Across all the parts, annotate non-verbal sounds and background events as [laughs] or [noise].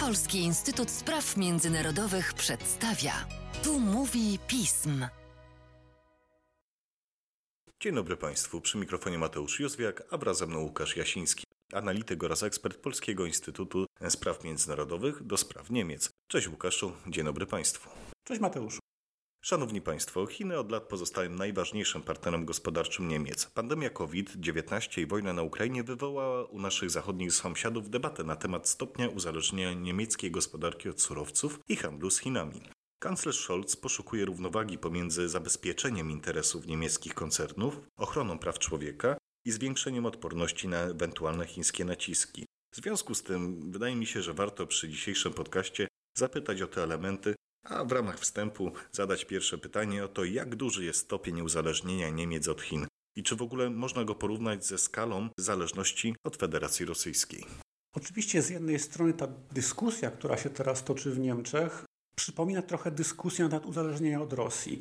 Polski Instytut Spraw Międzynarodowych przedstawia. Tu mówi pism. Dzień dobry Państwu. Przy mikrofonie Mateusz Józwiak, a wraz ze mną Łukasz Jasiński, analityk oraz ekspert Polskiego Instytutu Spraw Międzynarodowych do spraw Niemiec. Cześć Łukaszu, dzień dobry Państwu. Cześć Mateuszu. Szanowni Państwo, Chiny od lat pozostają najważniejszym partnerem gospodarczym Niemiec. Pandemia COVID-19 i wojna na Ukrainie wywołała u naszych zachodnich sąsiadów debatę na temat stopnia uzależnienia niemieckiej gospodarki od surowców i handlu z Chinami. Kanclerz Scholz poszukuje równowagi pomiędzy zabezpieczeniem interesów niemieckich koncernów, ochroną praw człowieka i zwiększeniem odporności na ewentualne chińskie naciski. W związku z tym wydaje mi się, że warto przy dzisiejszym podcaście zapytać o te elementy, a w ramach wstępu zadać pierwsze pytanie o to, jak duży jest stopień uzależnienia Niemiec od Chin i czy w ogóle można go porównać ze skalą zależności od Federacji Rosyjskiej. Oczywiście z jednej strony ta dyskusja, która się teraz toczy w Niemczech, przypomina trochę dyskusję na temat uzależnienia od Rosji.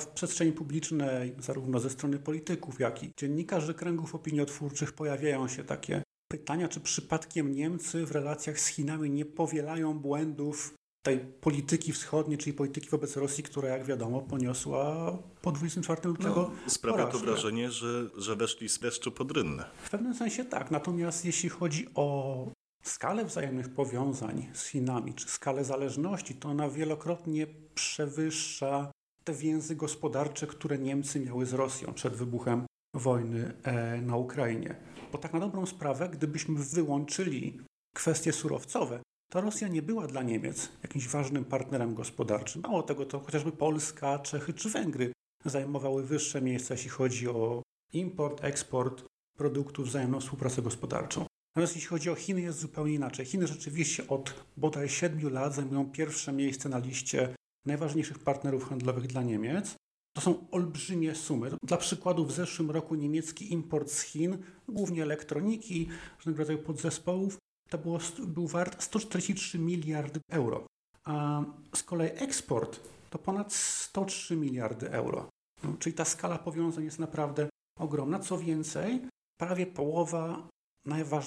W przestrzeni publicznej, zarówno ze strony polityków, jak i dziennikarzy kręgów opiniotwórczych, pojawiają się takie pytania, czy przypadkiem Niemcy w relacjach z Chinami nie powielają błędów tej polityki wschodniej, czyli polityki wobec Rosji, która jak wiadomo poniosła po 24 lutego no, Sprawia to wrażenie, że, że weszli z deszczu pod rynnę. W pewnym sensie tak, natomiast jeśli chodzi o skalę wzajemnych powiązań z Chinami, czy skalę zależności, to ona wielokrotnie przewyższa te więzy gospodarcze, które Niemcy miały z Rosją przed wybuchem wojny e, na Ukrainie. Bo tak na dobrą sprawę, gdybyśmy wyłączyli kwestie surowcowe, to Rosja nie była dla Niemiec jakimś ważnym partnerem gospodarczym. Mało tego, to chociażby Polska, Czechy czy Węgry zajmowały wyższe miejsca, jeśli chodzi o import, eksport produktów, wzajemną współpracę gospodarczą. Natomiast jeśli chodzi o Chiny, jest zupełnie inaczej. Chiny rzeczywiście od bodaj 7 lat zajmują pierwsze miejsce na liście najważniejszych partnerów handlowych dla Niemiec. To są olbrzymie sumy. Dla przykładu, w zeszłym roku niemiecki import z Chin, głównie elektroniki, różnego rodzaju podzespołów, to było, był wart 143 miliardy euro. A z kolei eksport to ponad 103 miliardy euro. No, czyli ta skala powiązań jest naprawdę ogromna. Co więcej, prawie połowa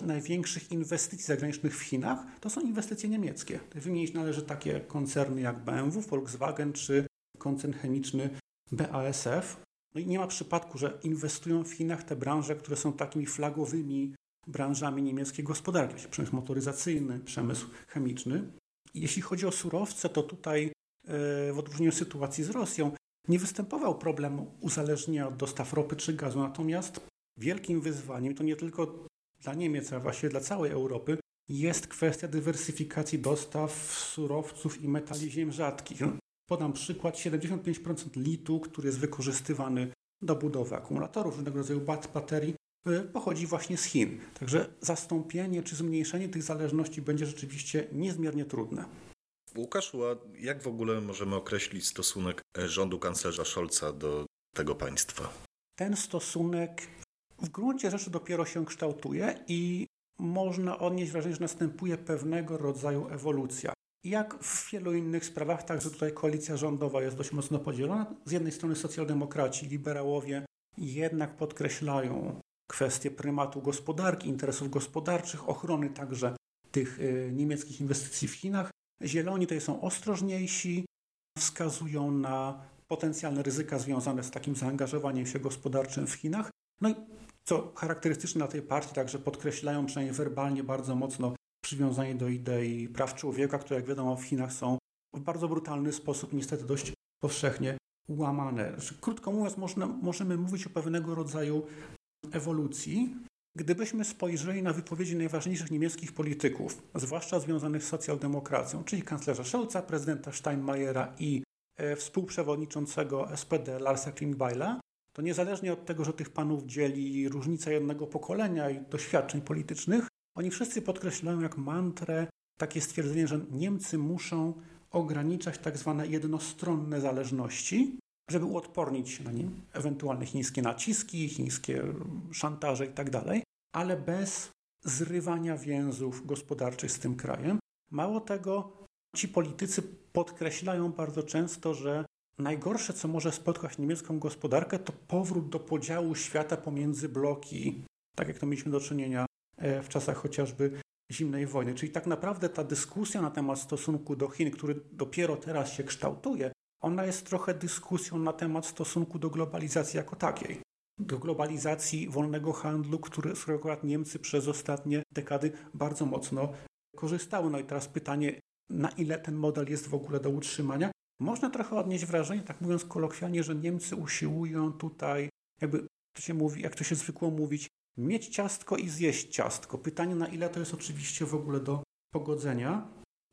największych inwestycji zagranicznych w Chinach to są inwestycje niemieckie. Wymienić należy takie koncerny jak BMW, Volkswagen czy koncern chemiczny BASF. No i nie ma przypadku, że inwestują w Chinach te branże, które są takimi flagowymi branżami niemieckiej gospodarki, przemysł motoryzacyjny, przemysł chemiczny. Jeśli chodzi o surowce, to tutaj e, w odróżnieniu sytuacji z Rosją nie występował problem uzależnienia od dostaw ropy czy gazu, natomiast wielkim wyzwaniem, to nie tylko dla Niemiec, a właściwie dla całej Europy, jest kwestia dywersyfikacji dostaw surowców i metali ziem rzadkich. Podam przykład, 75% litu, który jest wykorzystywany do budowy akumulatorów, różnego rodzaju baterii, pochodzi właśnie z Chin. Także zastąpienie czy zmniejszenie tych zależności będzie rzeczywiście niezmiernie trudne. Łukaszu, a jak w ogóle możemy określić stosunek rządu kanclerza Scholza do tego państwa? Ten stosunek w gruncie rzeczy dopiero się kształtuje i można odnieść wrażenie, że następuje pewnego rodzaju ewolucja. Jak w wielu innych sprawach, także tutaj koalicja rządowa jest dość mocno podzielona. Z jednej strony socjaldemokraci, liberałowie jednak podkreślają kwestię prymatu gospodarki, interesów gospodarczych, ochrony także tych y, niemieckich inwestycji w Chinach. Zieloni to są ostrożniejsi, wskazują na potencjalne ryzyka związane z takim zaangażowaniem się gospodarczym w Chinach. No i co charakterystyczne dla tej partii, także podkreślają przynajmniej werbalnie bardzo mocno przywiązanie do idei praw człowieka, które jak wiadomo w Chinach są w bardzo brutalny sposób niestety dość powszechnie łamane. Krótko mówiąc, można, możemy mówić o pewnego rodzaju ewolucji. Gdybyśmy spojrzeli na wypowiedzi najważniejszych niemieckich polityków, zwłaszcza związanych z socjaldemokracją, czyli kanclerza Scholza, prezydenta Steinmeiera i e, współprzewodniczącego SPD Larsa Klingbeila, to niezależnie od tego, że tych panów dzieli różnica jednego pokolenia i doświadczeń politycznych, oni wszyscy podkreślają jak mantrę takie stwierdzenie, że Niemcy muszą ograniczać tak zwane jednostronne zależności, żeby uodpornić się na nim ewentualne chińskie naciski, chińskie szantaże itd., tak ale bez zrywania więzów gospodarczych z tym krajem. Mało tego, ci politycy podkreślają bardzo często, że Najgorsze, co może spotkać niemiecką gospodarkę, to powrót do podziału świata pomiędzy bloki, tak jak to mieliśmy do czynienia e, w czasach chociażby zimnej wojny. Czyli tak naprawdę ta dyskusja na temat stosunku do Chin, który dopiero teraz się kształtuje, ona jest trochę dyskusją na temat stosunku do globalizacji jako takiej. Do globalizacji wolnego handlu, który, z którego akurat Niemcy przez ostatnie dekady bardzo mocno korzystały. No i teraz pytanie, na ile ten model jest w ogóle do utrzymania? Można trochę odnieść wrażenie, tak mówiąc kolokwialnie, że Niemcy usiłują tutaj, jakby to się mówi, jak to się zwykło mówić, mieć ciastko i zjeść ciastko. Pytanie, na ile to jest oczywiście w ogóle do pogodzenia.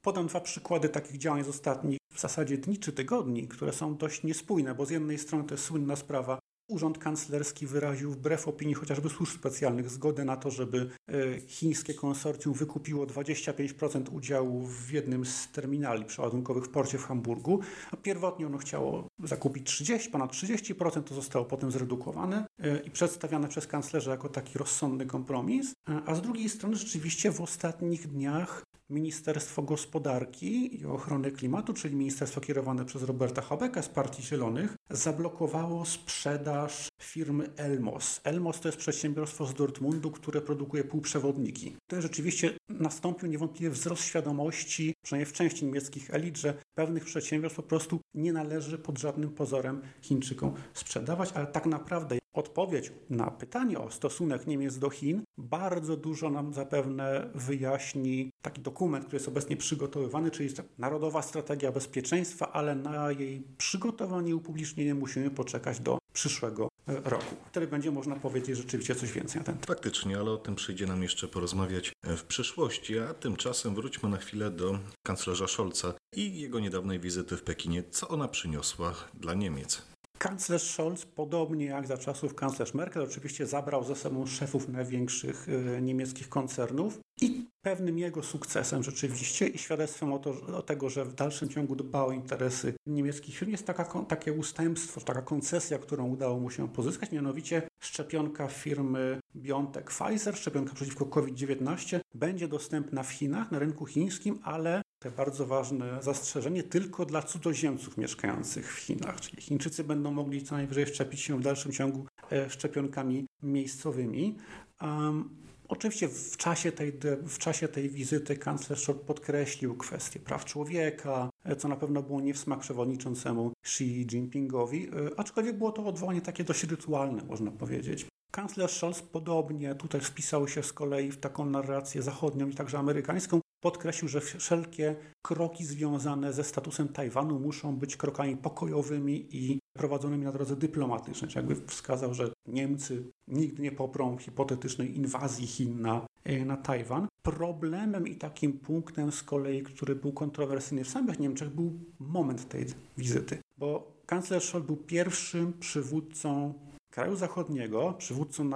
Podam dwa przykłady takich działań z ostatnich w zasadzie dni czy tygodni, które są dość niespójne, bo z jednej strony to jest słynna sprawa Urząd Kanclerski wyraził wbrew opinii chociażby służb specjalnych zgodę na to, żeby e, chińskie konsorcjum wykupiło 25% udziału w jednym z terminali przeładunkowych w porcie w Hamburgu. Pierwotnie ono chciało zakupić 30, ponad 30%, to zostało potem zredukowane e, i przedstawiane przez kanclerza jako taki rozsądny kompromis. E, a z drugiej strony rzeczywiście w ostatnich dniach Ministerstwo Gospodarki i Ochrony Klimatu, czyli ministerstwo kierowane przez Roberta Habecka z Partii Zielonych, zablokowało sprzedaż firmy Elmos. Elmos to jest przedsiębiorstwo z Dortmundu, które produkuje półprzewodniki. To rzeczywiście nastąpił niewątpliwie wzrost świadomości, przynajmniej w części niemieckich elit, że pewnych przedsiębiorstw po prostu nie należy pod żadnym pozorem Chińczykom sprzedawać, ale tak naprawdę odpowiedź na pytanie o stosunek Niemiec do Chin bardzo dużo nam zapewne wyjaśni taki dokument, który jest obecnie przygotowywany, czyli Narodowa Strategia Bezpieczeństwa, ale na jej przygotowanie i upublicznienie musimy poczekać do przyszłego e, roku. Wtedy będzie można powiedzieć rzeczywiście coś więcej na ten temat. Faktycznie, ale o tym przyjdzie nam jeszcze porozmawiać e, w przyszłości, a tymczasem wróćmy na chwilę do kanclerza Scholza i jego niedawnej wizyty w Pekinie. Co ona przyniosła dla Niemiec? Kanclerz Scholz, podobnie jak za czasów kanclerz Merkel, oczywiście zabrał ze sobą szefów największych y, niemieckich koncernów i pewnym jego sukcesem rzeczywiście i świadectwem o, to, o tego, że w dalszym ciągu dbał o interesy niemieckich firm jest taka, takie ustępstwo, taka koncesja, którą udało mu się pozyskać, mianowicie szczepionka firmy BioNTech Pfizer, szczepionka przeciwko COVID-19 będzie dostępna w Chinach, na rynku chińskim, ale to bardzo ważne zastrzeżenie tylko dla cudzoziemców mieszkających w Chinach. Czyli Chińczycy będą mogli co najwyżej szczepić się w dalszym ciągu e, szczepionkami miejscowymi. Um, Oczywiście w czasie, tej, w czasie tej wizyty kanclerz Scholz podkreślił kwestię praw człowieka, e, co na pewno było nie w smak przewodniczącemu Xi Jinpingowi, e, aczkolwiek było to odwołanie takie dość rytualne, można powiedzieć. Kanclerz Scholz podobnie tutaj wpisał się z kolei w taką narrację zachodnią i także amerykańską, Podkreślił, że wszelkie kroki związane ze statusem Tajwanu muszą być krokami pokojowymi i prowadzonymi na drodze dyplomatycznej. Jakby wskazał, że Niemcy nigdy nie poprą hipotetycznej inwazji Chin na, e, na Tajwan. Problemem i takim punktem z kolei, który był kontrowersyjny w samych Niemczech, był moment tej wizyty, bo kanclerz Scholz był pierwszym przywódcą kraju zachodniego, przywódcą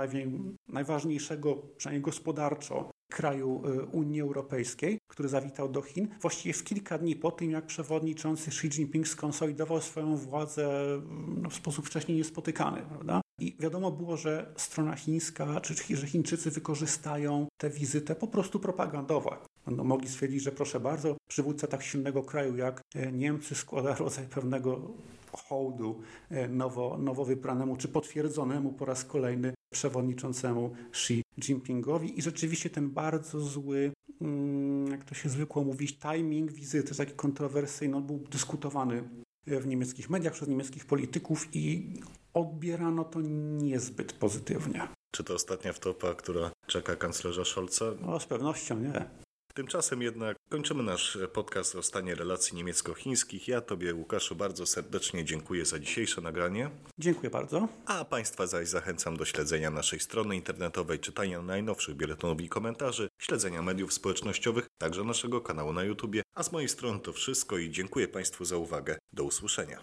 najważniejszego, przynajmniej gospodarczo, kraju y, Unii Europejskiej, który zawitał do Chin, właściwie w kilka dni po tym, jak przewodniczący Xi Jinping skonsolidował swoją władzę no, w sposób wcześniej niespotykany. Prawda? I wiadomo było, że strona chińska, czy że Chińczycy wykorzystają tę wizytę po prostu propagandowo. Będą mogli stwierdzić, że proszę bardzo, przywódca tak silnego kraju jak e, Niemcy składa [laughs] rodzaj pewnego hołdu e, nowo, nowo wybranemu czy potwierdzonemu po raz kolejny przewodniczącemu Xi Jinpingowi i rzeczywiście ten bardzo zły, mm, jak to się zwykło mówić, timing wizyty, taki kontrowersyjny, on był dyskutowany w niemieckich mediach przez niemieckich polityków i odbierano to niezbyt pozytywnie. Czy to ostatnia wtopa, która czeka kanclerza Scholza? No, z pewnością nie. Tymczasem jednak kończymy nasz podcast o stanie relacji niemiecko-chińskich. Ja Tobie, Łukaszu, bardzo serdecznie dziękuję za dzisiejsze nagranie. Dziękuję bardzo. A Państwa zaś zachęcam do śledzenia naszej strony internetowej, czytania najnowszych biuletynów i komentarzy, śledzenia mediów społecznościowych, także naszego kanału na YouTubie. A z mojej strony to wszystko i dziękuję Państwu za uwagę. Do usłyszenia.